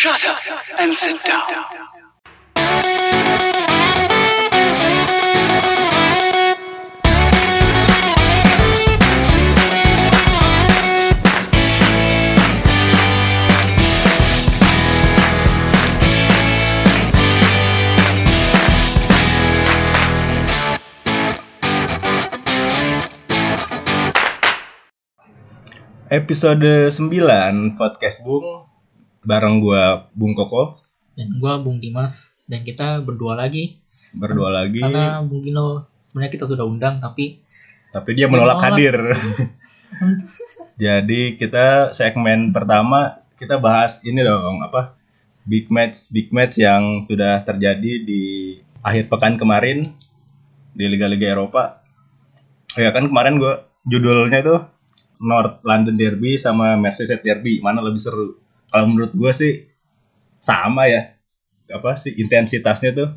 Shut up and sit down. Episode 9 Podcast Bung bareng gua Bung Koko dan gua Bung Dimas dan kita berdua lagi berdua lagi karena Bung Gino sebenarnya kita sudah undang tapi tapi dia menolak menolak. hadir. Jadi kita segmen pertama kita bahas ini dong apa big match big match yang sudah terjadi di akhir pekan kemarin di liga-liga Eropa. Ya kan kemarin gua judulnya itu North London Derby sama Merseyside Derby mana lebih seru? Kalau menurut gua sih sama ya. Apa sih intensitasnya tuh?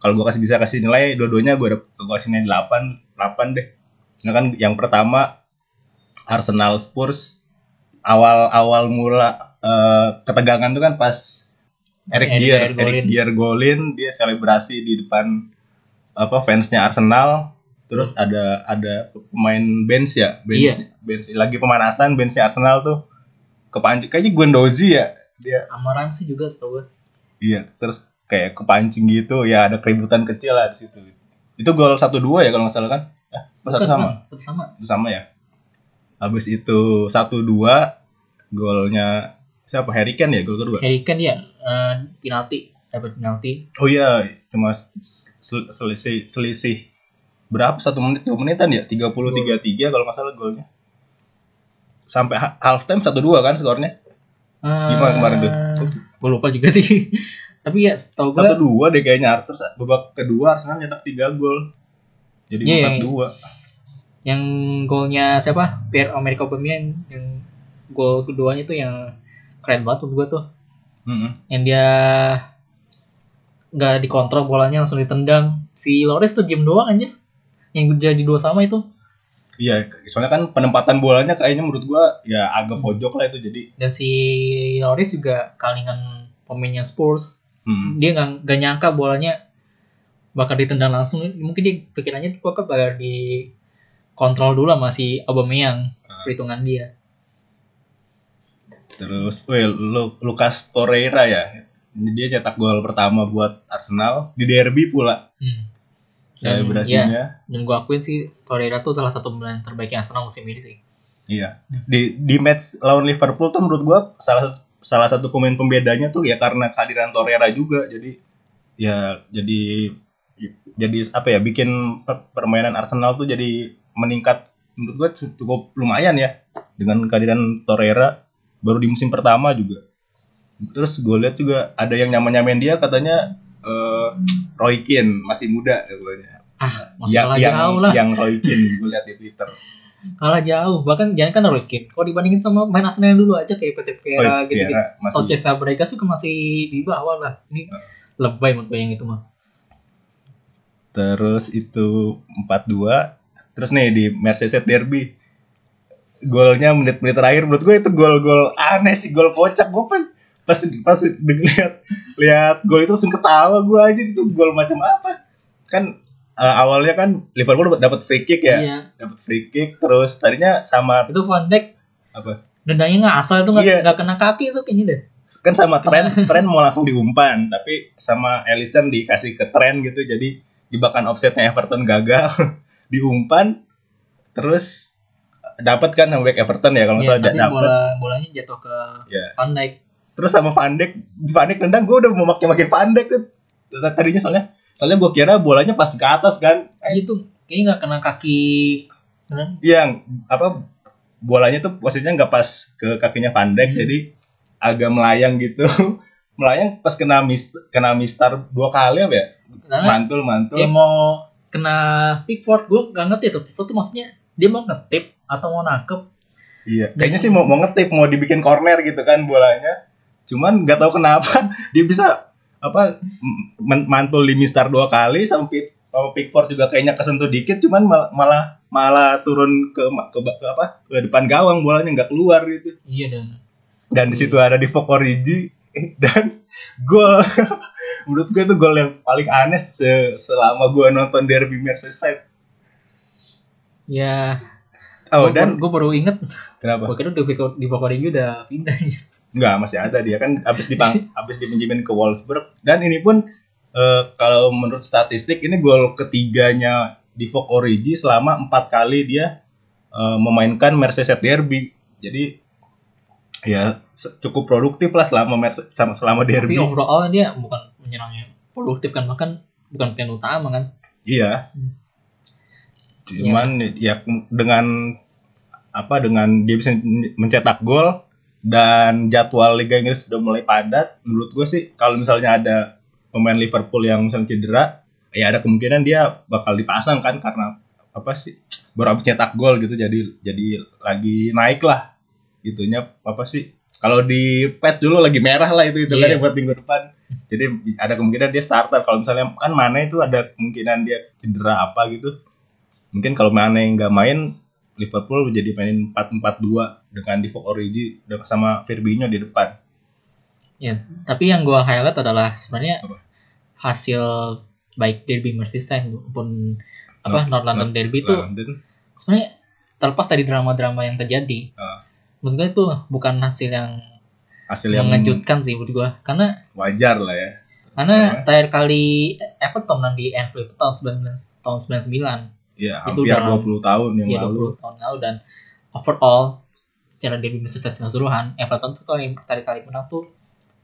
Kalau gua kasih bisa kasih nilai dua-duanya udah gua kasih nilai 8 8 deh. Nah kan yang pertama Arsenal Spurs awal-awal mula eh, ketegangan tuh kan pas Eric Dier. Eric Dier golin dia selebrasi di depan apa fansnya Arsenal terus ada ada pemain bench ya bench Iya. bench lagi pemanasan benchnya Arsenal tuh kepancing kayaknya Guendouzi ya? Dia Amaran sih juga setahu gua. Iya terus kayak kepancing gitu ya ada keributan kecil lah di situ. Itu gol satu dua ya kalau nggak salah kan? Eh, satu sama? satu sama. Itu sama ya. Habis itu satu dua golnya siapa? Harry Kane ya gol kedua. Harry Kane dia eh, penalti dapat penalti. Oh iya, cuma sel- selisih selisih berapa? Satu menit dua menitan ya? 30 33 kalau nggak salah golnya. Sampai ha- half time satu dua kan skornya. Gimana kemarin tuh? gue lupa juga sih. Tapi ya setahu Satu gua dua deh kayaknya Terus babak kedua Arsenal nyetak tiga gol. Jadi Iya, empat dua. yang golnya siapa? Pierre Emerick Aubameyang yang gol keduanya tuh yang keren banget menurut gua tuh. Yang dia nggak dikontrol bolanya langsung ditendang. Si Loris tuh diem doang aja yang jadi dua sama itu Iya, soalnya kan penempatan bolanya kayaknya menurut gua ya agak pojok lah itu jadi. dan si Loris juga kalingan pemainnya Spurs Hmm. dia nggak nggak nyangka bolanya bakal ditendang langsung mungkin dia pikirannya tuh kok bakal dikontrol dulu sama si Aubameyang Ah. perhitungan dia Terus, weh, Lu- Lucas Torreira ya. Dia cetak gol pertama buat Arsenal di derby pula. hmm. Selebrasinya. dan gue akuin sih Torreira tuh salah satu pemain terbaik Arsenal musim ini sih Iya. Di di match lawan Liverpool tuh menurut gua salah salah satu pemain pembedanya tuh ya karena kehadiran Torreira juga. Jadi ya jadi jadi apa ya bikin per- permainan Arsenal tuh jadi meningkat menurut gua cu- cukup lumayan ya dengan kehadiran Torreira baru di musim pertama juga. Terus gue lihat juga ada yang nyamain-nyamain dia katanya eh, Roy Keane masih muda katanya. ah masih yang, kalah yang, jauh lah yang Roy Keane gue lihat di Twitter. kalah jauh bahkan jangan kan Roy Keane kalau dibandingin sama main Arsenal yang dulu aja kayak Oh, Vieira gitu gitu Sanchez Fabregas juga masih di bawah lah ini lebay menurut gue yang itu mah Terus itu 4-2. Terus nih di Merseyside Derby. Golnya menit-menit terakhir menurut gue itu gol-gol aneh sih, gol kocak. Gue pas pas pas lihat lihat gol itu langsung ketawa gue aja itu gol macam apa. Kan eh, awalnya kan Liverpool dapat free kick ya. iya Dapat free kick terus tadinya sama itu Van Dijk apa? dendangnya nggak asal itu nggak Iya. nggak kena kaki itu kayaknya deh Kan sama tren tren mau langsung diumpan, tapi sama Alisson dikasih ke tren gitu. Jadi jebakan offsetnya Everton gagal diumpan terus dapat kan sama back Everton ya kalau nggak Iya, salah dapat bola bolanya jatuh ke ya Van Dijk terus sama Van Dijk nendang gue udah mau makin makin Van Dijk tuh tadinya soalnya soalnya gue kira bolanya pas ke atas kan. Eh, itu kayaknya nggak kena kaki yang apa bolanya tuh posisinya nggak pas ke kakinya Van Dijk Hmm. jadi agak melayang gitu. Melayang pas kena mis kena mistar dua kali apa ya? Karena mantul mantul. dia mau kena Pickford gue nggak ngerti tuh. Pickford tuh maksudnya dia mau ngetip atau mau nangkep? Iya, kayaknya sih mau mau ngetip, mau dibikin corner gitu kan bolanya. Cuman nggak tahu kenapa dia bisa apa mantul di Mistar dua kali sama Pit sama Pickford juga kayaknya kesentuh dikit, cuman mal- malah malah turun ke, ke, ke apa ke depan gawang bolanya nggak keluar gitu. iya dan Dan di situ ada di Origi dan gol menurut gue itu gol yang paling aneh se selama gue nonton derby Merseyside Ya, oh gue dan baru inget. kenapa Gue kira di Vokodengi udah pindah. Enggak, masih ada dia kan habis dipang habis dipinjemin ke Wolfsburg dan ini pun eh, kalau menurut statistik ini gol ketiganya di Vogue Origi selama empat kali dia eh, memainkan Merseyside Derby. Jadi ya cukup produktif lah selama Merse- sama selama Tapi derby. overall dia bukan menyerangnya produktif kan, bahkan bukan pilihan utama kan. Iya. Hmm. Cuman ya dengan apa dengan dia bisa mencetak gol dan jadwal Liga Inggris sudah mulai padat, menurut gue sih kalau misalnya ada pemain Liverpool yang misalnya cedera, ya ada kemungkinan dia bakal dipasang kan karena apa sih baru habis cetak gol gitu jadi jadi lagi naik lah. Itunya apa sih kalau di PES dulu lagi merah lah itu itu kan Iya. ya buat minggu depan. Jadi ada kemungkinan dia starter. Kalau misalnya kan mana itu ada kemungkinan dia cedera apa gitu. Mungkin kalau mana yang nggak main Liverpool jadi mainin 4-4-2 dengan Divock Origi sama Firmino di depan Ya, tapi yang gua highlight adalah sebenarnya Apa? hasil baik derby Merseyside maupun apa North- North London Derby itu sebenarnya terlepas dari drama-drama yang terjadi. Ah. Menurut gue itu bukan hasil yang hasil yang mengejutkan sih menurut gua karena wajar lah ya karena terakhir kali Everton menang di Anfield itu tahun 9 tahun 99 ya Itu hampir dalam- 20 tahun yang ya lalu. 20 tahun lalu. Dan overall secara derby Merseyside keseluruhan Everton tuh kali terakhir kali menang tuh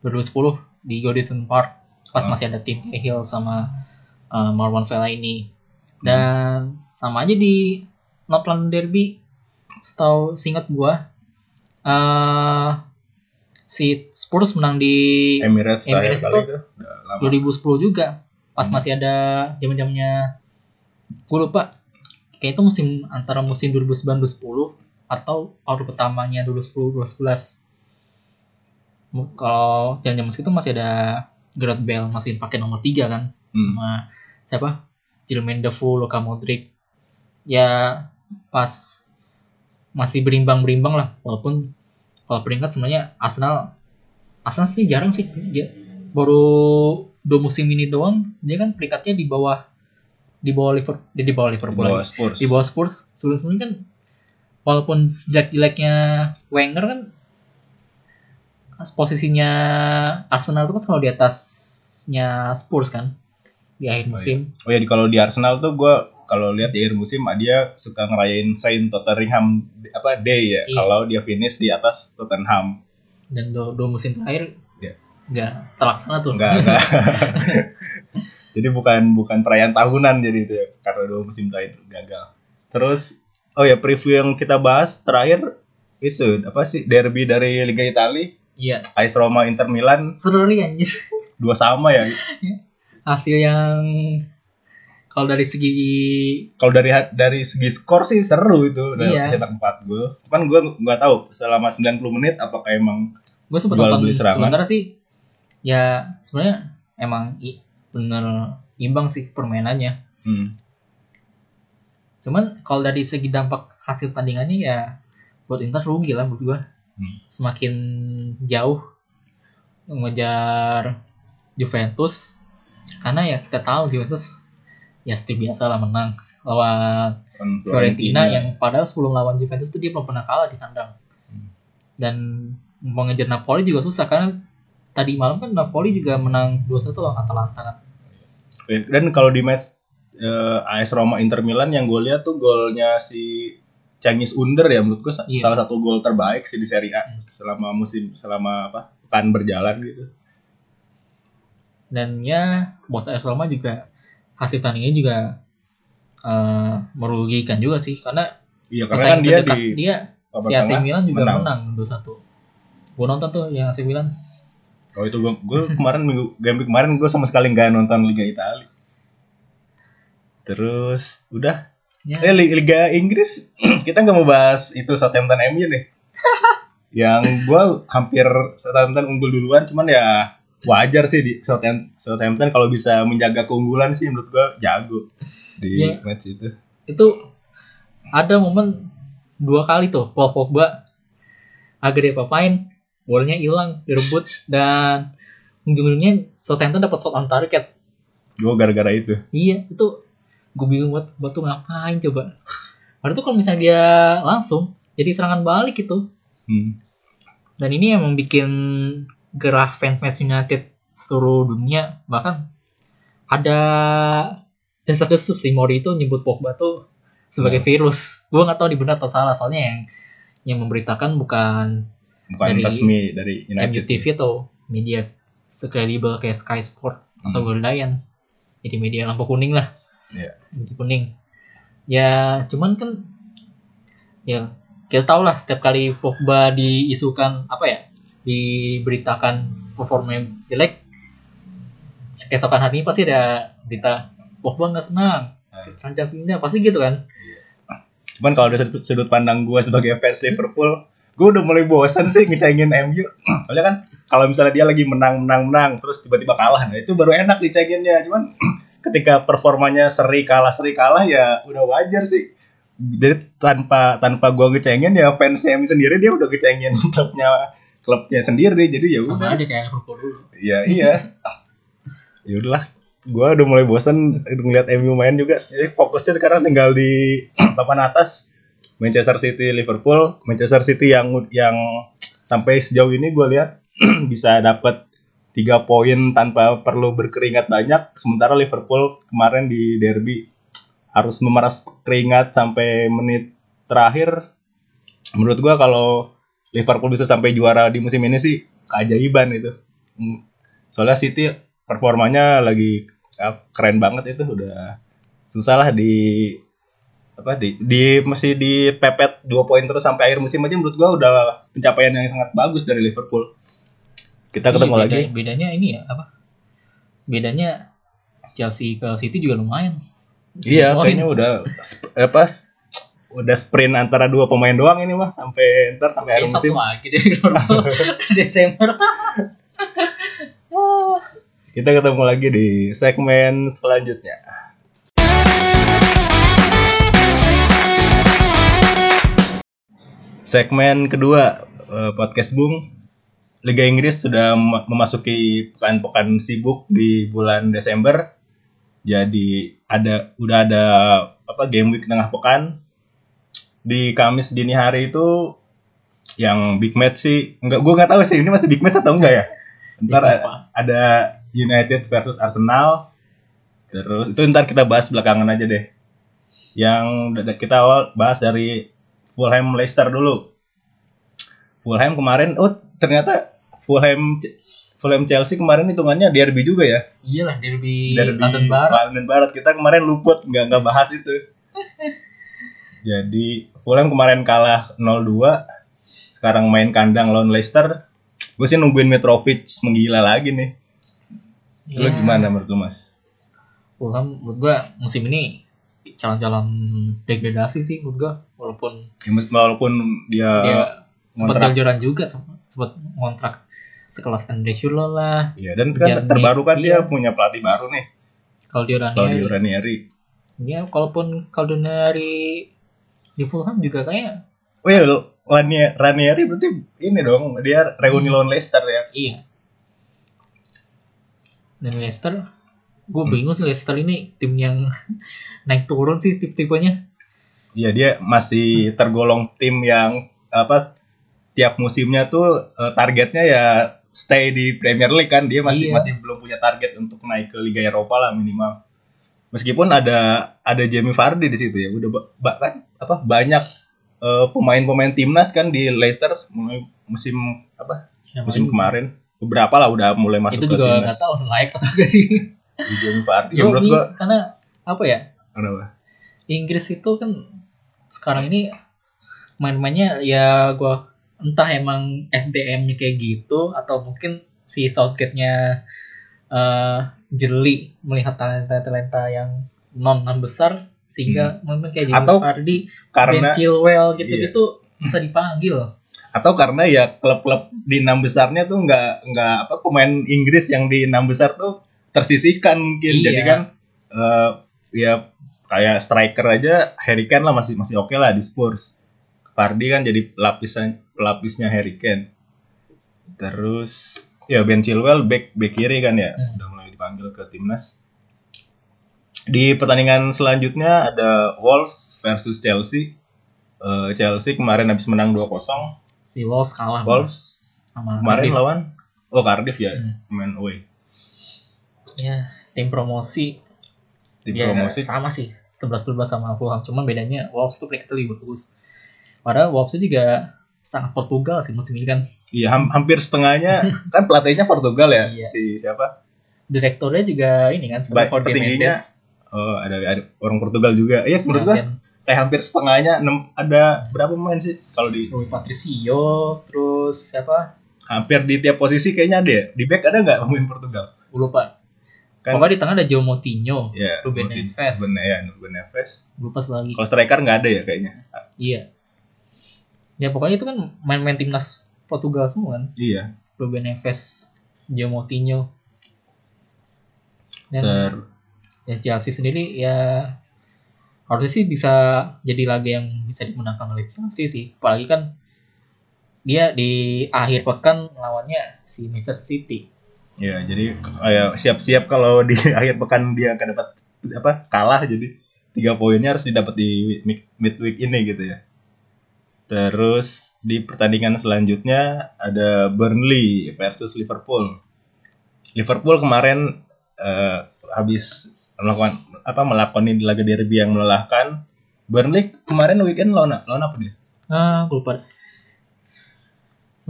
2010 di Goodison Park pas Ah. masih ada tim Cahill sama uh, Marwan Fellaini dan sama aja di North London Derby setahu singkat gua eh si Spurs menang di Emirates Emirates itu. Itu lama. 2010 juga pas Hmm. masih ada zaman-zamannya gue lupa kayak itu musim antara musim 2009 2010 atau awal pertamanya 2010 2011 Mu- kalau zaman-zaman segitu masih ada Gareth Bale masih pakai nomor 3 kan Hmm. sama siapa? Jermaine Defoe, Luka Modric. Ya pas masih berimbang-berimbang lah walaupun kalau peringkat sebenarnya Arsenal Arsenal sih jarang sih dia baru dua musim ini doang dia kan peringkatnya di bawah di bawah Liverpool di bawah di Liverpool bawah lagi. Spurs. Di bawah Spurs. Sebelum sebelumnya kan walaupun jelek-jeleknya Wenger kan posisinya Arsenal itu kan selalu di atasnya Spurs kan di akhir Oh, musim. oh ya di kalau di Arsenal tuh gua kalau lihat di akhir musim dia suka ngerayain Saint Tottenham apa day ya. Iya. kalau dia finish di atas Tottenham. Dan dua, dua musim terakhir Iya. nggak terlaksana tuh. Enggak enggak jadi bukan bukan perayaan tahunan jadi itu ya karena dua musim terakhir gagal. Terus oh ya preview yang kita bahas terakhir itu apa sih derby dari Liga Italia? Iya. AS Roma Inter Milan. Seru nih anjir. Dua sama ya? Hasil yang kalau dari segi kalau dari dari segi skor sih seru itu Iya. cetak 4 gol. Cuman gue nggak tahu selama 90 menit apakah emang gue sempat nonton sebenarnya sih ya sebenarnya emang i- bener imbang sih permainannya. Hmm, cuman kalau dari segi dampak hasil tandingannya ya buat Inter rugi lah buat gue Hmm. semakin jauh mengejar Juventus karena ya kita tahu Juventus ya seperti biasa lah menang lawan Fiorentina. Yang padahal sebelum lawan Juventus itu dia belum pernah kalah di kandang. Hmm. dan mengejar Napoli juga susah karena tadi malam kan Napoli juga menang 2-1 lawan Atalanta kan Dan kalau di match eh, AS Roma Inter Milan yang gue lihat tuh golnya si Cengiz Under ya menurut gue Iya. salah satu gol terbaik sih di Serie A selama musim selama apa pekan berjalan gitu. dan ya bos AS Roma juga hasil tandingnya juga eh, merugikan juga sih karena Iya karena kan dia di dia si AC Milan juga menang. menang, 2-1 gue nonton tuh yang AC Milan Oh itu gue, gue kemarin minggu game kemarin gue sama sekali nggak nonton Liga Italia. Terus udah ya Eh Li- Liga Inggris kita nggak mau bahas itu Southampton MU nih. yang gua hampir Southampton unggul duluan cuman ya wajar sih di Southampton, Southampton kalau bisa menjaga keunggulan sih menurut gua jago di Iya. match itu. itu ada momen dua kali tuh Paul Pogba agak dia papain bolanya hilang direbut dan ujung-ujungnya Southampton dapat shot on target. Gue gara-gara itu? Iya itu gue bingung buat buat tuh ngapain coba. Padahal tuh kalau misalnya dia langsung jadi serangan balik itu. Hmm. dan ini yang membuat gerah fans United seluruh dunia bahkan ada desas-desus sih Mori itu nyebut Pogba tuh sebagai Hmm. virus. Gue nggak tahu di benar atau salah soalnya yang yang memberitakan bukan bukan Dari resmi dari United MUTV atau media sekredibel kayak Sky Sport atau Hmm. Goldayan jadi media lampu kuning lah Iya. lampu kuning ya cuman kan ya kita tahu lah setiap kali Pogba diisukan apa ya diberitakan performa jelek keesokan hari ini pasti ada berita Pogba nggak senang Hmm. terancam pindah pasti gitu kan cuman kalau dari sudut, sudut pandang gue sebagai fans Liverpool gue udah mulai bosan sih ngecengin MU soalnya kan kalau misalnya dia lagi menang menang menang terus tiba-tiba kalah nah itu baru enak dicenginnya cuman ketika performanya seri kalah seri kalah ya udah wajar sih jadi tanpa tanpa gue ngecengin ya fans MU sendiri dia udah ngecengin klubnya klubnya sendiri jadi ya sama udah aja kayak Liverpool dulu Iya iya. ya udahlah. Gua udah mulai bosan ngeliat MU main juga. Jadi fokusnya sekarang tinggal di papan atas. Manchester City, Liverpool, Manchester City yang yang sampai sejauh ini gue lihat bisa dapat tiga poin tanpa perlu berkeringat banyak. Sementara Liverpool kemarin di derby harus memeras keringat sampai menit terakhir. Menurut gua kalau Liverpool bisa sampai juara di musim ini sih keajaiban itu. Hmm. Soalnya City performanya lagi ya, keren banget itu udah susah lah di apa di di masih dipepet dua poin terus sampai akhir musim aja menurut gua udah pencapaian yang sangat bagus dari Liverpool. Kita ketemu Iya, lagi. beda- bedanya ini ya apa bedanya Chelsea ke City juga lumayan Iya, kayaknya udah apa udah sprint antara dua pemain doang ini mah sampai ntar sampai akhir musim. satu lagi deh Desember. Kita ketemu lagi di segmen selanjutnya. Segmen kedua eh, podcast Bung. Liga Inggris sudah mem- memasuki pekan-pekan sibuk di bulan Desember. Jadi ada udah ada apa game week tengah pekan. Di Kamis dini hari itu yang big match sih enggak gua nggak tahu sih ini masih big match atau enggak ya. Ntar match, ada United versus Arsenal. Terus itu ntar kita bahas belakangan aja deh. Yang kita awal bahas dari Fulham Leicester dulu. Fulham kemarin oh ternyata Fulham Fulham Chelsea kemarin hitungannya derby juga ya. iyalah derby, Derby London Barat London Barat. Kita kemarin luput nggak nggak bahas itu. Jadi Fulham kemarin kalah 0-2. Sekarang main kandang lawan Leicester. Gue sih nungguin Mitrovic menggila lagi nih. Ya, gimana menurut lu Mas? Fulham menurut gua musim ini calon-calon degradasi sih menurut gua walaupun Ya, walaupun dia, dia sempat jor-joran juga sempat ngontrak sekelas Andre Schürrle lah Iya, dan kan Jernih, terbaru kan dia iya. punya pelatih baru nih, Claudio Claudio Ranieri Ranieri. ya kalaupun Claudio Ranieri di Fulham juga kayak Oh iya, Ranieri, Ranieri berarti ini dong, dia reuni Hmm. lawan Leicester ya. iya dan Leicester gue bingung sih Leicester ini tim yang naik turun sih tipe-tipenya Iya, dia masih tergolong tim yang apa tiap musimnya tuh eh, targetnya ya stay di Premier League kan. Dia masih Iya. masih belum punya target untuk naik ke Liga Eropa lah minimal. Meskipun ada ada Jamie Vardy di situ ya, udah ba- ba- kan apa banyak eh, pemain-pemain timnas kan di Leicester mulai musim apa Ya, musim kemarin beberapa lah udah mulai masuk itu ke juga timnas nggak tahu layak atau enggak sih di Jamie Vardy. Ya menurut gua karena apa ya kenapa? Inggris itu kan sekarang ini main-mainnya ya gua entah emang SDM-nya kayak gitu atau mungkin si Southgate-nya eh jeli melihat talenta-talenta yang non non besar sehingga mungkin kayak Jamie Hmm. Atau Vardy, Ben Karena Iya. Chilwell gitu-gitu bisa dipanggil. atau karena ya klub-klub di enam besarnya tuh nggak nggak apa pemain Inggris yang di enam besar tuh tersisihkan mungkin Iya. jadi kan eh, ya kayak striker aja Harry Kane lah masih masih oke lah di Spurs Vardy kan jadi pelapisan pelapisnya Harry Kane Terus ya Ben Chilwell back back kiri kan ya, Hmm. udah mulai dipanggil ke timnas. Di pertandingan selanjutnya ada Wolves versus Chelsea. Eh, Chelsea kemarin habis menang 2-0. Si Wolves kalah Wolves sama kemarin Cardiff. lawan oh Cardiff ya, Hmm. main away. Ya, tim promosi Di ya, promosi sama sih 11-12 sama Fulham cuman bedanya Wolves tuh peringkatnya lebih bagus padahal Wolves itu juga sangat Portugal sih musim ini kan Iya, ham- hampir setengahnya kan pelatihnya Portugal ya, Iya. si siapa? direkturnya juga ini kan petingginya Mendes Oh, ada, ada orang Portugal juga. Iya, menurut gua Sebastian kayak hampir setengahnya enam ada berapa pemain sih kalau di Rui Patricio terus siapa hampir di tiap posisi kayaknya ada ya. Di back ada nggak pemain Portugal? gue lupa Kan pokoknya di tengah ada Joe Moutinho ya, Ruben Neves. Ruben, ya, Ruben Neves. lupa lagi Kalau striker nggak ada ya kayaknya. iya ya pokoknya itu kan main-main timnas Portugal semua kan Iya. Ruben Neves Joe Moutinho dan Ter ya Chelsea sendiri ya harusnya sih bisa jadi laga yang bisa dimenangkan oleh Chelsea sih apalagi kan dia di akhir pekan lawannya si Manchester City ya jadi siap-siap kalau di akhir pekan dia akan dapat apa kalah jadi tiga poinnya harus didapat di mid- midweek ini gitu ya. Terus di pertandingan selanjutnya ada Burnley versus Liverpool. Liverpool kemarin eh, habis melakukan apa melakoni laga derby yang melelahkan. Burnley kemarin weekend lawan lawan apa dia? ah gue lupa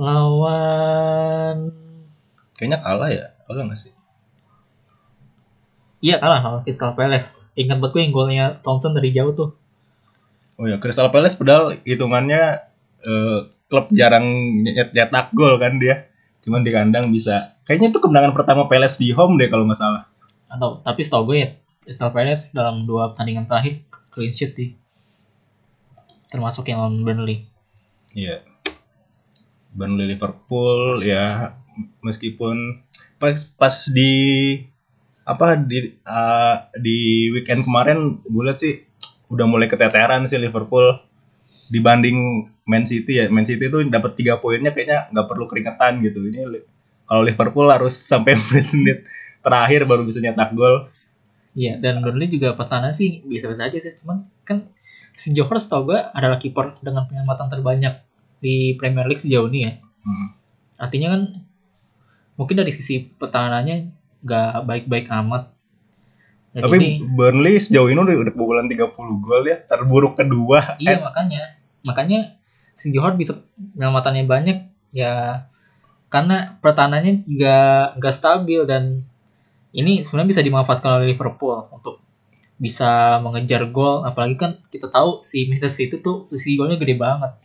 lawan Kayaknya kalah ya. Kalah nggak sih? iya kalah lawan Crystal Palace ingat banget gue yang golnya Thompson dari jauh tuh Oh ya, Crystal Palace padahal hitungannya eh, klub jarang nyet- nyetak gol kan dia. Cuman di kandang bisa. Kayaknya itu kemenangan pertama Palace di home deh kalau nggak salah. atau tapi setahu gue ya Crystal Palace dalam dua pertandingan terakhir clean sheet sih termasuk yang lawan Burnley Iya. Burnley Liverpool ya meskipun pas pas di apa di eh, di weekend kemarin gue liat sih udah mulai keteteran sih Liverpool dibanding Man City ya Man City tuh dapat tiga poinnya kayaknya nggak perlu keringetan gitu ini kalau Liverpool harus sampai menit-menit terakhir baru bisa nyetak gol Iya, dan Burnley juga pertahanan sih bisa-bisa aja sih, cuman kan si Joe Hart tau gue adalah kiper dengan penyelamatan terbanyak di Premier League sejauh ini ya. Hmm. Artinya kan mungkin dari sisi pertahanannya nggak baik-baik amat. Ya, tapi jadi, Burnley sejauh ini udah udah kebobolan 30 gol ya terburuk kedua. Iya makanya, makanya si Joe Hart bisa penyelamatannya banyak ya. Karena pertahanannya juga nggak stabil dan ini sebenarnya bisa dimanfaatkan oleh Liverpool untuk bisa mengejar gol. Apalagi kan kita tahu si Manchester City tuh si golnya gede banget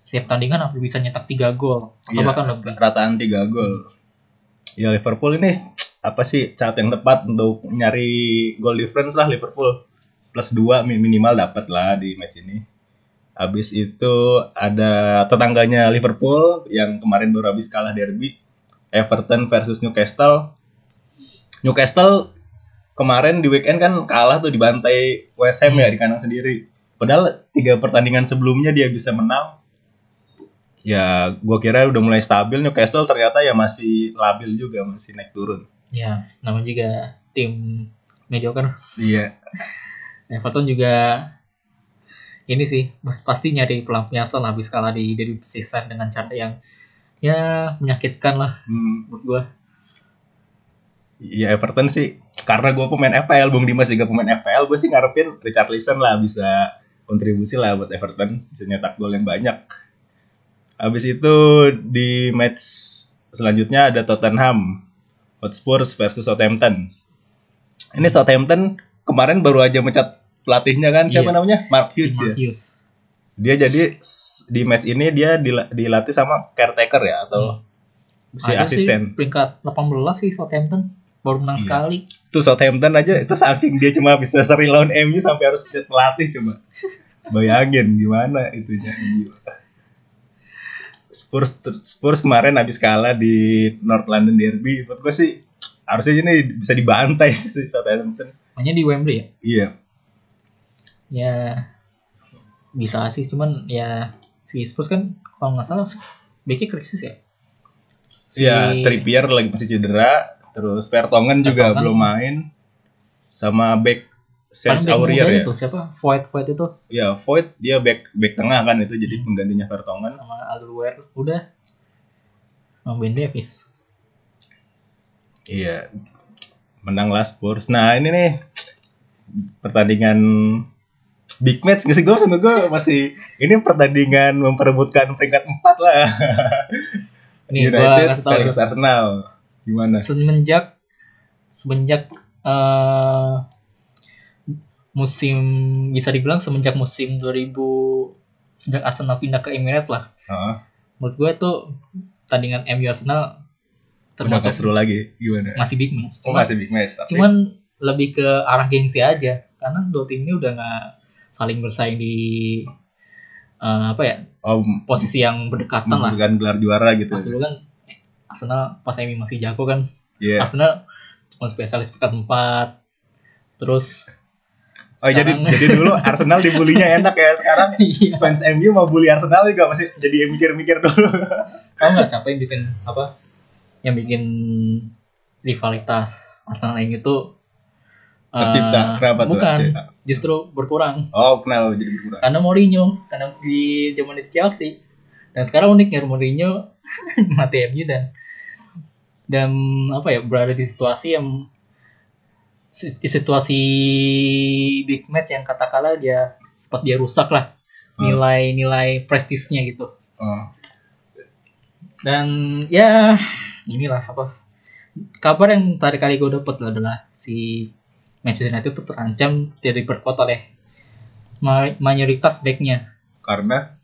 setiap tandingan hampir bisa nyetak 3 gol atau Iya, bahkan lebih rataan 3 gol. Ya Liverpool ini apa sih saat yang tepat untuk nyari goal difference lah Liverpool. Plus 2 minimal dapat lah di match ini. Habis itu ada tetangganya Liverpool yang kemarin baru habis kalah derby. Everton versus Newcastle. Newcastle kemarin di weekend kan kalah tuh dibantai West Ham ya di kandang sendiri. Padahal tiga pertandingan sebelumnya dia bisa menang ya gue kira udah mulai stabil Newcastle ternyata ya masih labil juga masih naik turun. Ya namanya juga tim mediocre iya. Everton juga ini sih pasti nyari pelampiasan habis kalah di derby season dengan cara yang ya menyakitkan lah hmm, menurut gua. Ya Everton sih karena gue pemain FPL Bung Dimas juga pemain FPL gue sih ngarepin Richarlison lah bisa kontribusi lah buat Everton bisa nyetak gol yang banyak habis itu di match selanjutnya ada Tottenham Hotspur versus Southampton. Ini Southampton kemarin baru aja mencat pelatihnya kan siapa Iya. namanya? Mark si Hughes ya? Matthews dia jadi di match ini dia dila- dilatih sama caretaker ya atau si Ada sih asisten? peringkat 18 sih Southampton. Baru menang Iya. sekali. Tuh Southampton aja itu saking dia cuma bisa seri lawan MU sampai harus pelatih coba. Bayangin gimana itunya Spurs Spurs kemarin habis kalah di North London Derby menurut gue sih harusnya ini bisa dibantai sih Southampton hanya di Wembley ya iya ya bisa sih cuman ya si Spurs kan kalau nggak salah backnya krisis ya Si Iya, Trippier lagi masih cedera, terus Vertonghen juga Vertonghen. belum main. Sama back back Aurier ya. tuh siapa? Void Void itu Ya, Void dia back back tengah kan itu Hmm. jadi penggantinya Vertonghen. sama Alderweireld udah. Sama Ben Davis. Iya. Menanglah Spurs. Nah, ini nih pertandingan big match gak sih gue sama gue masih ini pertandingan memperebutkan peringkat 4 lah. Ini gua United tahu ya. versus Arsenal. Gimana? semenjak semenjak eh musim bisa dibilang semenjak musim 2000 sejak Arsenal pindah ke Emirates lah Heeh. menurut gue tuh tandingan MU Arsenal Udah gak termasuk seru lagi. Gimana? masih big match Oh, cuman, masih big match tapi cuman lebih ke arah gengsi aja karena dua tim ini udah nggak saling bersaing di eh, apa ya oh, posisi yang berdekatan lah memberikan gelar juara gitu. pas dulu kan Arsenal pas MU masih jago kan Iya. Arsenal cuma spesialis pekan 4 terus Oh jadi jadi dulu Arsenal dibulinya enak ya sekarang iya fans MU mau bully Arsenal juga masih jadi mikir-mikir dulu. tau nggak siapa yang bikin apa yang bikin rivalitas Arsenal tuh eh, Tercipta. Kenapa tuh? bukan justru berkurang Oh kenapa jadi berkurang? karena Mourinho karena di zaman di Chelsea dan sekarang uniknya Mourinho mati MU dan dan apa ya berada di situasi yang situasi big match yang katakanlah dia sempat dia rusak lah Hmm. nilai-nilai prestisnya gitu Oh. dan ya inilah apa kabar yang tadi kali gue dapet adalah si Manchester United itu terancam tidak diperkuat oleh ma- mayoritas backnya Karena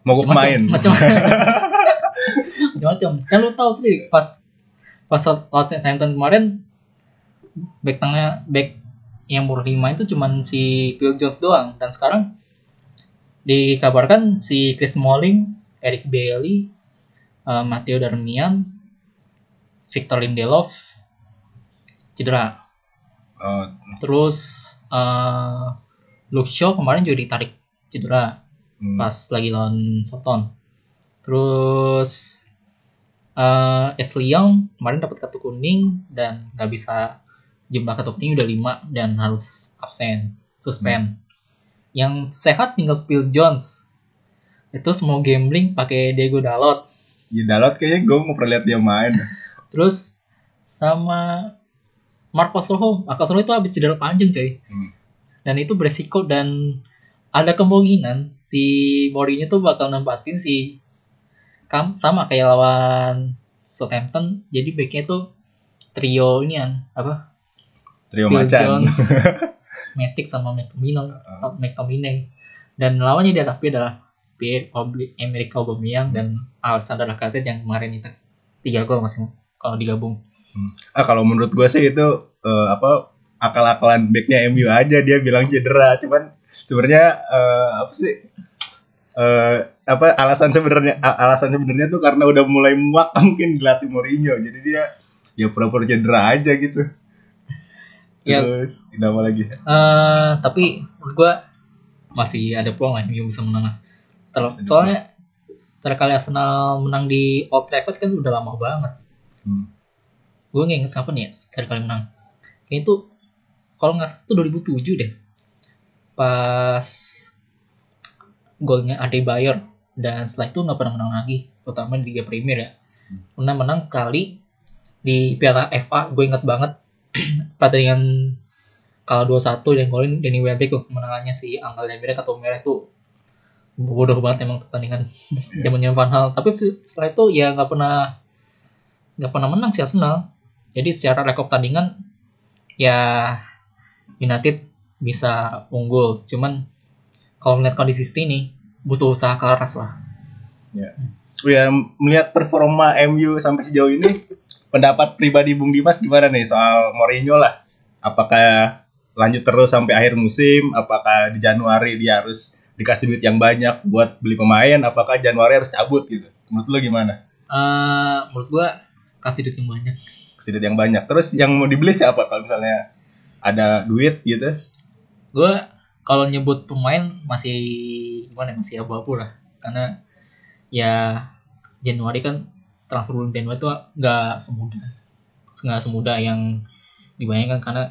mau pemain. macam-macam kan lu tahu sendiri pas pas Southampton kemarin back tengah back yang umur 5 itu cuman si Phil Jones doang dan sekarang dikabarkan si Chris Smalling, Eric Bailey, eh, Matteo Darmian, Victor Lindelof cedera. Oh, Terus eh Luke Shaw kemarin juga ditarik cedera hmm. pas lagi lawan Soton. Terus eh Ashley Young kemarin dapat kartu kuning dan nggak bisa jumlah kuning udah 5 dan harus absen, suspend. Yang sehat tinggal Phil Jones. Itu semua gambling pakai Diego Dalot. Ya Dalot kayaknya gue nggak pernah lihat dia main. Terus sama Marcos Rojo. Marcos Rojo itu habis cedera panjang coy. Hmm. Dan itu beresiko dan ada kemungkinan si Mourinho tuh bakal nempatin si Kam sama kayak lawan Southampton. Jadi backnya tuh trio ini apa? Trio Phil macan. Jones, Matic sama McTominay. McTominay. Dan lawannya di hadapi adalah Pierre Emerick Aubameyang dan Alexander Lacazette yang kemarin itu tiga gol masing kalau digabung. ah kalau menurut gue sih itu eh, apa akal-akalan backnya MU aja dia bilang cedera. Cuman sebenarnya eh, apa sih? eh apa alasan sebenarnya alasan sebenarnya tuh karena udah mulai muak mungkin dilatih Mourinho jadi dia ya pura-pura cedera aja gitu Ya. terus kenapa lagi Eh, tapi menurut gua masih ada peluang lah MU bisa menang lah. Terus soalnya terakhir kali Arsenal menang di Old Trafford kan udah lama banget. Hmm. Gue nggak inget kapan ya terakhir kali menang. Kayaknya itu kalau nggak salah itu 2007 deh. Pas golnya Adebayor dan setelah itu nggak pernah menang lagi, terutama di Liga Premier ya. Pernah menang kali di Piala FA, gue inget banget pertandingan kalau 2-1 dan golin Danny Welbeck tuh kemenangannya si Angel Dembele atau merah itu bodoh banget emang pertandingan zamannya Van Hal tapi se- setelah itu ya nggak pernah nggak pernah menang si Arsenal. Jadi secara rekor pertandingan ya United bisa unggul. Cuman kalau melihat kondisi seperti ini butuh usaha keras lah ya melihat performa MU sampai sejauh ini pendapat pribadi Bung Dimas gimana nih soal Mourinho lah? Apakah lanjut terus sampai akhir musim? Apakah di Januari dia harus dikasih duit yang banyak buat beli pemain? Apakah Januari harus cabut gitu? Menurut lu gimana? Eh menurut gua kasih duit yang banyak. Kasih duit yang banyak. Terus yang mau dibeli siapa kalau misalnya ada duit gitu? Gue kalau nyebut pemain masih gimana ya, masih abu-abu lah. Karena ya Januari kan transfer Nintendo itu nggak semudah. Nggak semudah yang dibayangkan karena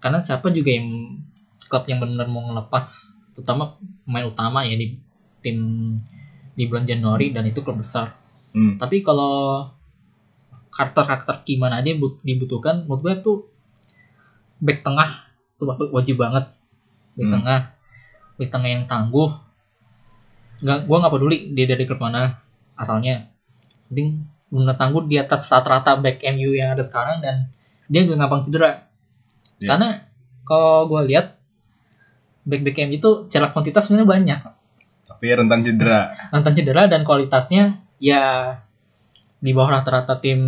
karena siapa juga yang klub yang benar mau ngelepas terutama pemain utama ya di tim di bulan Januari dan itu klub besar. Hmm. tapi kalau karakter-karakter gimana aja yang but- dibutuhkan menurut gue tuh back tengah tuh wa- wajib banget. Back Hmm. tengah. Back tengah yang tangguh nggak gue nggak peduli dia dari klub mana asalnya penting benar tangguh di atas rata-rata back MU yang ada sekarang dan dia gak gampang cedera Iya. karena kalau gue lihat back back MU itu celah kuantitas sebenarnya banyak Tapi rentan cedera. rentan cedera dan kualitasnya ya di bawah rata-rata tim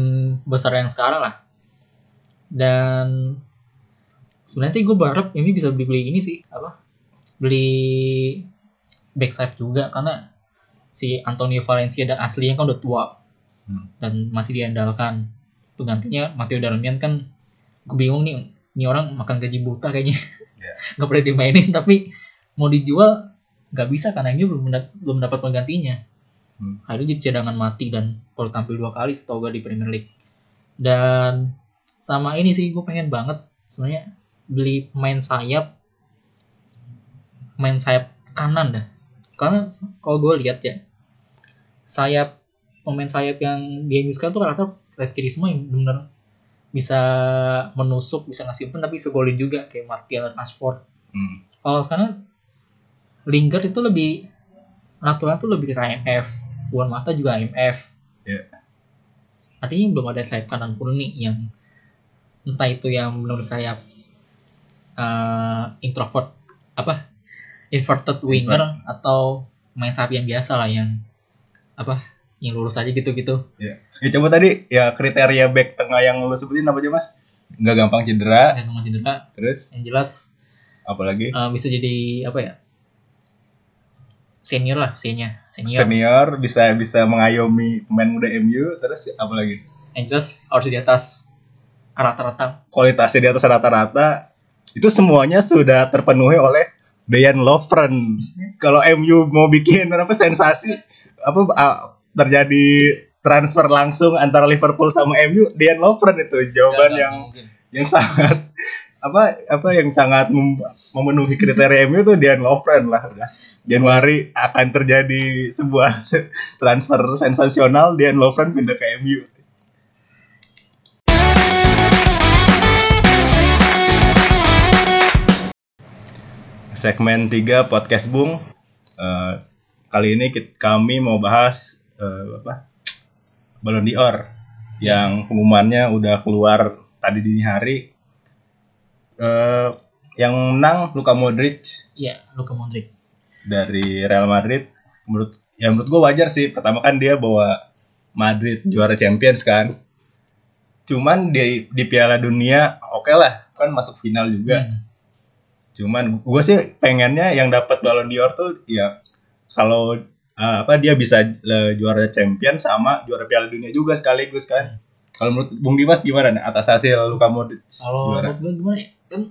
besar yang sekarang lah. Dan sebenarnya sih gue berharap ini bisa beli beli ini sih apa beli backside juga karena si Antonio Valencia dan aslinya kan udah tua Hmm. dan masih diandalkan penggantinya Matteo Darmian kan gue bingung nih ini orang makan gaji buta kayaknya Ya. nggak pernah dimainin tapi mau dijual nggak bisa karena ini belum belum dapat penggantinya Hmm. akhirnya jadi cadangan mati dan baru tampil dua kali setahu gue di Premier League dan sama ini sih gue pengen banget sebenarnya beli pemain sayap main sayap kanan dah karena kalau gue lihat ya sayap pemain sayap yang di MU sekarang tuh rata kayak kiri semua yang bener bisa menusuk bisa ngasih umpan tapi bisa golin juga kayak Martial dan Rashford Hmm. kalau sekarang Lingard itu lebih natural tuh lebih ke IMF Buan Mata juga IMF Iya. artinya belum ada sayap kanan pun nih yang entah itu yang menurut saya eh, introvert apa inverted winger atau main sayap yang biasa lah yang apa yang lurus aja gitu-gitu. Ya. ya coba tadi ya kriteria back tengah yang lu sebutin apa aja mas? Nggak gampang cedera, dan sama cedera. Terus? Yang jelas apalagi? eh, bisa jadi apa ya senior lah senior senior. Senior bisa bisa mengayomi pemain muda MU, terus apalagi? Yang jelas harus di atas rata-rata. Kualitasnya di atas rata-rata itu semuanya sudah terpenuhi oleh Dejan Lovren. Kalau MU mau bikin apa sensasi apa ah, terjadi transfer langsung antara Liverpool sama MU, Dejan Lovren itu jawaban Nggak- yang mungkin. yang sangat apa apa yang sangat mem- memenuhi kriteria MU tuh Dejan Lovren lah udah. Januari akan terjadi sebuah transfer sensasional Dejan Lovren pindah ke MU. Segmen 3 podcast Bung. Eh, kali ini kit- kami mau bahas eh, apa? Ballon d'Or yang pengumumannya udah keluar tadi dini hari. Eh, yang menang Luka Modric Iya, Luka Modric. dari Real Madrid. Menurut ya menurut gue wajar sih. Pertama kan dia bawa Madrid juara Champions kan. Cuman di di Piala Dunia oke lah kan masuk final juga. Hmm. Cuman gue sih pengennya yang dapat Ballon d'Or tuh ya kalau uh, apa dia bisa uh, juara champion sama juara Piala Dunia juga sekaligus kan. Kalau menurut Bung Dimas gimana nih atas hasil Luka Modric Kalau menurut gue gimana ya? Kan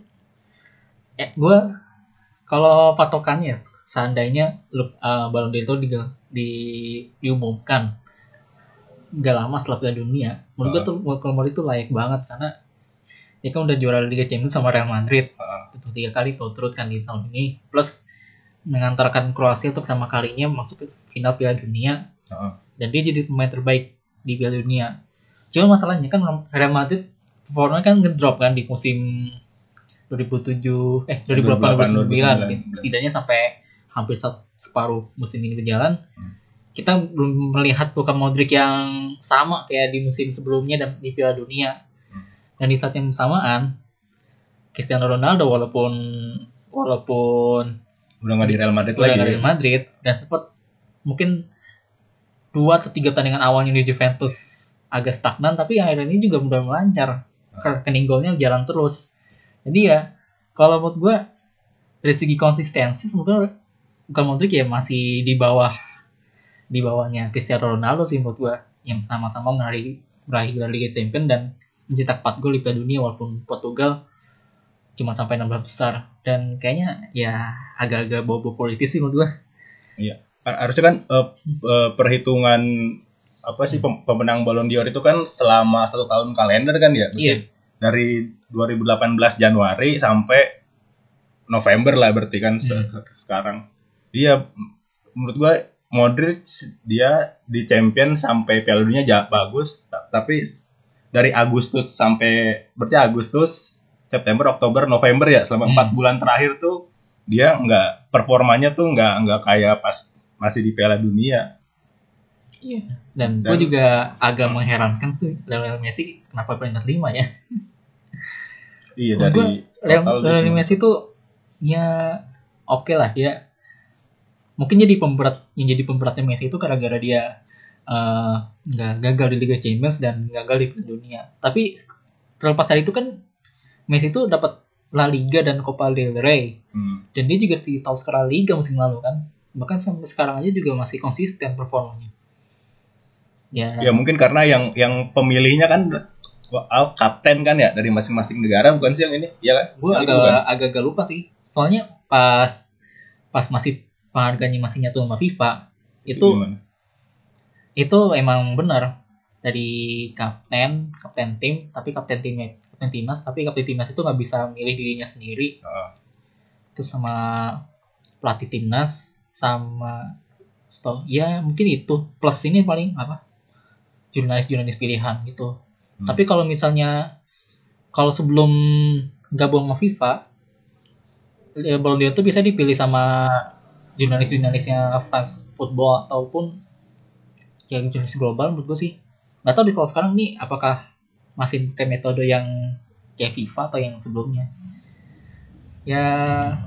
eh gue kalau patokannya seandainya uh, Ballon d'Or itu di, di diumumkan gak lama setelah Piala Dunia, menurut gue Ah. tuh kalau Modric itu layak banget karena dia kan udah juara Liga Champions sama Real Madrid Ah. itu tiga kali turut kan di tahun ini plus mengantarkan Kroasia untuk pertama kalinya masuk ke final Piala Dunia Heeh. dan dia jadi pemain terbaik di Piala Dunia. Cuma masalahnya kan Real Madrid performanya kan ngedrop kan di musim 2007 eh 2008 2009 2009, setidaknya sampai hampir separuh musim ini berjalan. Hmm. Kita belum melihat Luka Modric yang sama kayak di musim sebelumnya dan di Piala Dunia. Dan di saat yang bersamaan Cristiano Ronaldo walaupun walaupun Udah nggak di Real Madrid udah lagi. dari ya? Madrid dan sempat mungkin dua atau tiga pertandingan awalnya di Juventus agak stagnan tapi yang akhirnya ini juga udah melancar rekening golnya jalan terus jadi ya kalau menurut gue dari segi konsistensi semoga bukan Modric ya masih di bawah di bawahnya Cristiano Ronaldo sih menurut gue yang sama-sama meraih meraih Liga Champions dan mencetak 4 gol di Piala Dunia walaupun Portugal cuma sampai 16 besar dan kayaknya ya agak-agak bobo politis sih menurut gue Har- harusnya kan eh, eh, perhitungan apa sih pem- pemenang Ballon d'Or itu kan selama satu tahun kalender kan ya? Berarti Iya. Dari 2018 Januari sampai November lah berarti kan se- Hmm. sekarang. Iya, menurut gua Modric dia di champion sampai Piala Dunia bagus, ta- tapi dari Agustus sampai berarti Agustus, September, Oktober, November ya selama Hmm. empat bulan terakhir tuh dia nggak performanya tuh nggak nggak kayak pas masih di Piala Dunia. Iya. Dan, Dan- gue juga agak mengherankan tuh Lionel Messi kenapa peringkat 5 ya. Iya dari Lionel Lionel Messi tuh ya oke lah dia mungkin jadi pemberat yang jadi pemberatnya Messi itu gara-gara dia eh, nggak gagal di Liga Champions dan gagal di Piala Dunia. Tapi terlepas dari itu kan Messi itu dapat La Liga dan Copa del Rey Hmm. dan dia juga di skor La Liga musim lalu kan. Bahkan sampai sekarang aja juga masih konsisten performanya. Ya, Ya mungkin karena yang yang pemilihnya kan kapten kan ya dari masing-masing negara bukan sih yang ini? Iya kan? gue itu agak bukan? agak agak lupa sih soalnya pas pas masih penghargaannya masih nyatu sama FIFA itu gimana? Itu emang benar. Dari kapten kapten tim tapi kapten tim kapten timnas tapi kapten timnas itu nggak bisa milih dirinya sendiri. Heeh. terus sama pelatih timnas sama stol ya mungkin itu. Plus ini paling apa? Jurnalis jurnalis pilihan gitu. Hmm. tapi kalau misalnya kalau sebelum gabung sama FIFA ya Ballon d'Or itu bisa dipilih sama jurnalis-jurnalisnya France Football ataupun yang jurnalis global menurut gue sih nggak tahu deh kalau sekarang nih apakah masih pakai metode yang kayak FIFA atau yang sebelumnya ya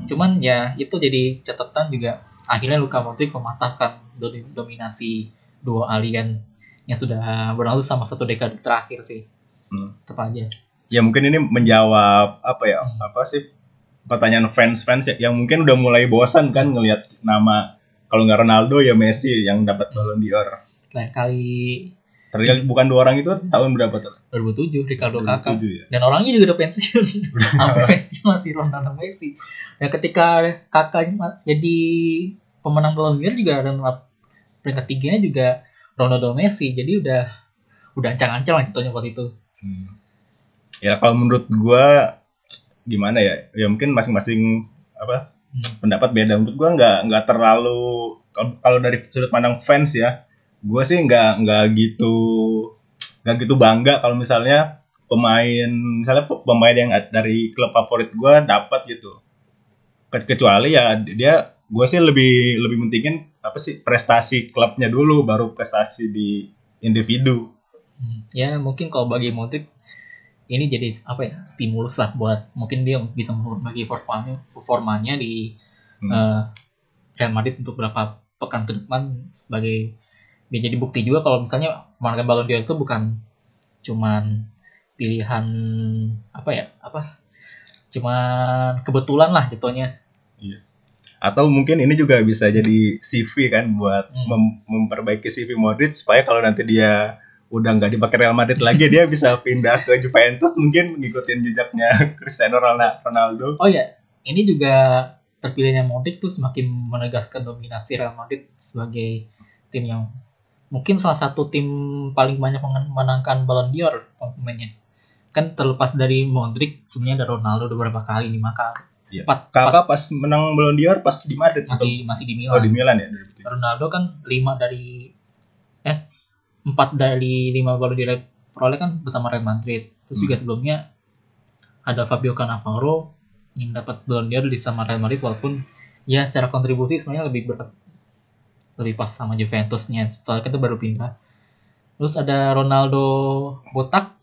cuman ya itu jadi catatan juga akhirnya Luka Modric mematahkan do- dominasi dua alien yang sudah berlangsung sama satu dekade terakhir sih Hmm. tetap aja Ya mungkin ini menjawab apa ya? Hmm. Apa sih pertanyaan fans-fans ya, yang mungkin udah mulai bosan kan ngelihat nama kalau nggak Ronaldo ya Messi yang dapat Ballon d'Or. Lain kali Terlihat bukan dua orang itu tahun berapa tuh? 2007 Ricardo Kakak 2007 ya. dan orangnya juga udah pensiun sampai pensiun masih Ronaldo Messi dan ketika kakak jadi pemenang Ballon d'Or juga dan peringkat tiganya juga Ronaldo Messi jadi udah udah ancang-ancang lah contohnya waktu itu Hmm. Ya kalau menurut gua gimana ya? Ya mungkin masing-masing apa Hmm. pendapat beda. Menurut gua nggak nggak terlalu kalau dari sudut pandang fans ya, gua sih nggak nggak gitu nggak gitu bangga kalau misalnya pemain misalnya pe- pemain yang dari klub favorit gua dapat gitu. Ke- Kecuali ya dia gua sih lebih lebih mentingin apa sih prestasi klubnya dulu baru prestasi di individu. Hmm, ya mungkin kalau bagi Modric ini jadi apa ya stimulus lah buat mungkin dia bisa bagi performanya performanya di Hmm. eh, Real Madrid untuk beberapa pekan ke depan sebagai dia jadi bukti juga kalau misalnya memenangkan Ballon d'Or itu bukan cuman pilihan apa ya apa cuman kebetulan lah jatuhnya atau mungkin ini juga bisa jadi CV kan buat Hmm. mem- memperbaiki CV Modric supaya kalau nanti dia udah nggak dipakai Real Madrid lagi dia bisa pindah ke Juventus mungkin ngikutin jejaknya Cristiano Ronaldo. Ronaldo. oh ya ini juga terpilihnya Modric tuh semakin menegaskan dominasi Real Madrid sebagai tim yang mungkin salah satu tim paling banyak memenangkan Ballon d'Or pemainnya kan terlepas dari Modric sebenarnya ada Ronaldo beberapa kali lima kali Iya. empat, empat Kakak pas menang Ballon d'Or pas di Madrid masih masih di atau- oh Milan di Milan ya 2007. Ronaldo kan lima dari eh empat dari lima Ballon d'Or peroleh kan bersama Real Madrid terus Hmm. juga sebelumnya ada Fabio Cannavaro yang dapat Ballon d'Or di sama Real Madrid walaupun ya secara kontribusi sebenarnya lebih berat lebih pas sama Juventusnya. Soalnya kan itu baru pindah. Terus ada Ronaldo botak.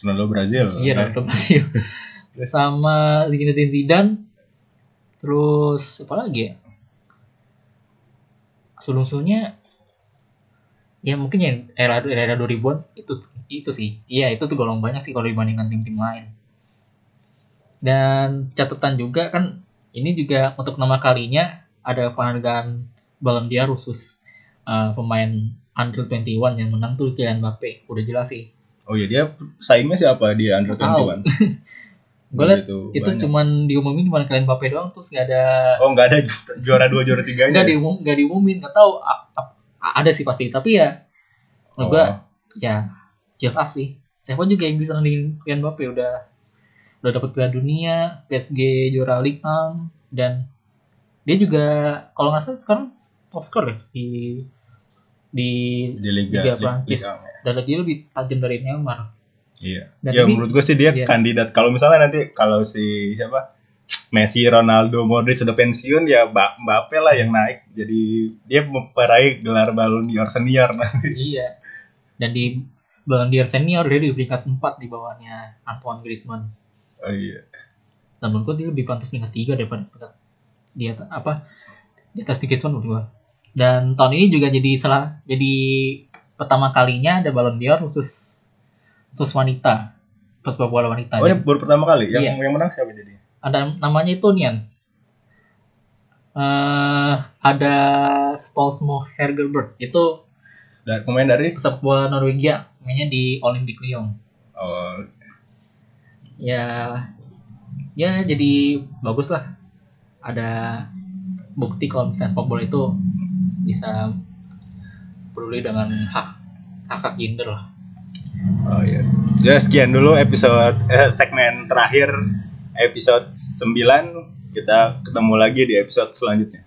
Ronaldo Brazil. iya Ronaldo Brazil. Sama Zinedine Zidane. Terus apa lagi ya? Sebelum-sebelumnya ya mungkin ya era era 2000-an itu itu sih. Iya itu tuh golong banyak sih kalau dibandingkan tim-tim lain. Dan catatan juga kan ini juga untuk nama kalinya ada penghargaan Ballon d'Or khusus eh, pemain under 21 yang menang tuh Kylian Mbappe udah jelas sih Oh iya dia saingnya siapa di under Nggak tahu. 21? gue liat itu banyak. cuman diumumin cuma Kylian Mbappe doang terus nggak ada Oh nggak ada ju- juara dua juara tiganya. nggak diumum nggak diumumin nggak tahu a- a- ada sih pasti tapi ya Menurut gua ya jelas sih. Siapa juga yang bisa nandingin Kylian Mbappe udah udah dapat Piala Dunia, PSG juara Ligue 1 dan dia juga kalau nggak salah sekarang top skor ya di di di liga, Liga Prancis Liga- dan dia lebih tajam dari Neymar. Iya. Dan ya ini- menurut gue sih dia iya. kandidat. Kalau misalnya nanti kalau si siapa Messi, Ronaldo, Modric sudah pensiun ya Mba- Mbappe lah yang naik. Jadi dia memperaih gelar Ballon d'Or senior nanti. iya. Dan di Ballon d'Or senior dia di peringkat 4 di bawahnya Antoine Griezmann. Oh iya. Dan menurut gua dia lebih pantas peringkat 3 daripada peringkat di atas apa di atas Griezmann menurut gua. Dan tahun ini juga jadi salah jadi pertama kalinya ada Ballon d'Or khusus khusus wanita. Pesepak bola wanita. Oh ini baru pertama kali yang Iya. yang menang siapa jadi? ada namanya itu Nian. eh ada Stolsmo Hergerbert itu Dari pemain dari pesepak bola Norwegia mainnya di Olympic Lyon. oh Ya ya jadi bagus lah. Ada bukti kalau misalnya sepak bola itu bisa peduli dengan hak hak hak gender lah. oh iya. Ya sekian dulu episode eh, segmen terakhir episode 9 kita ketemu lagi di episode selanjutnya.